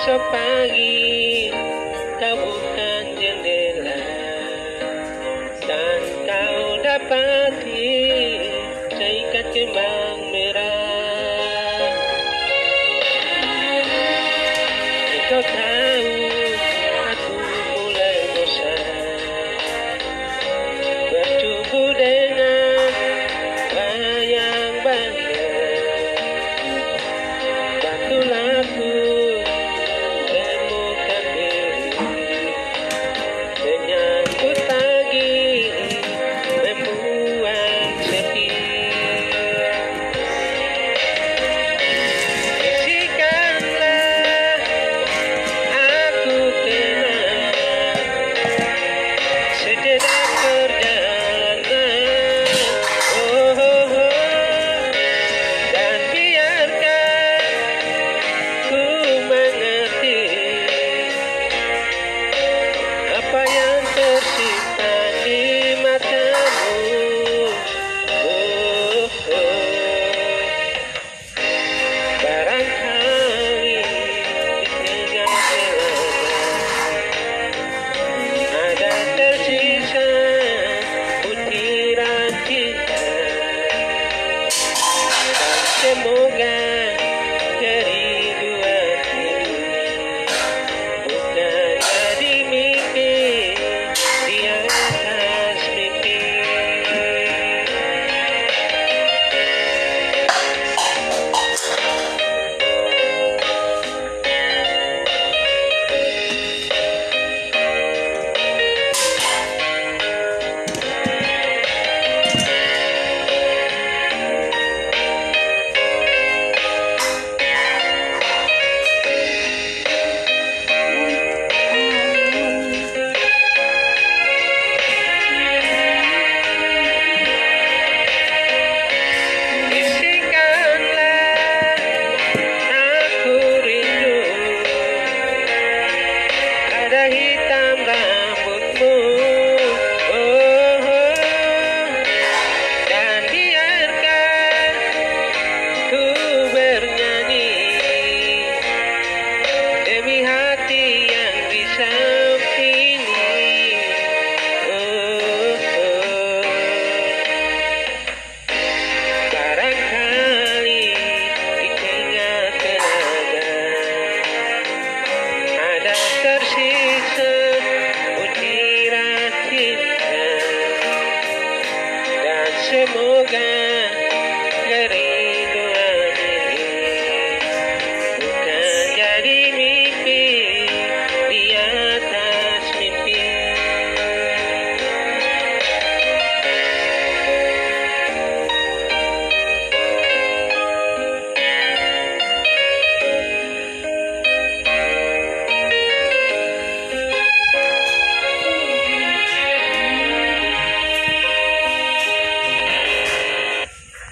Besok pagi kau buka jendela. Dan kau dapati seikat kembang merah. Di kota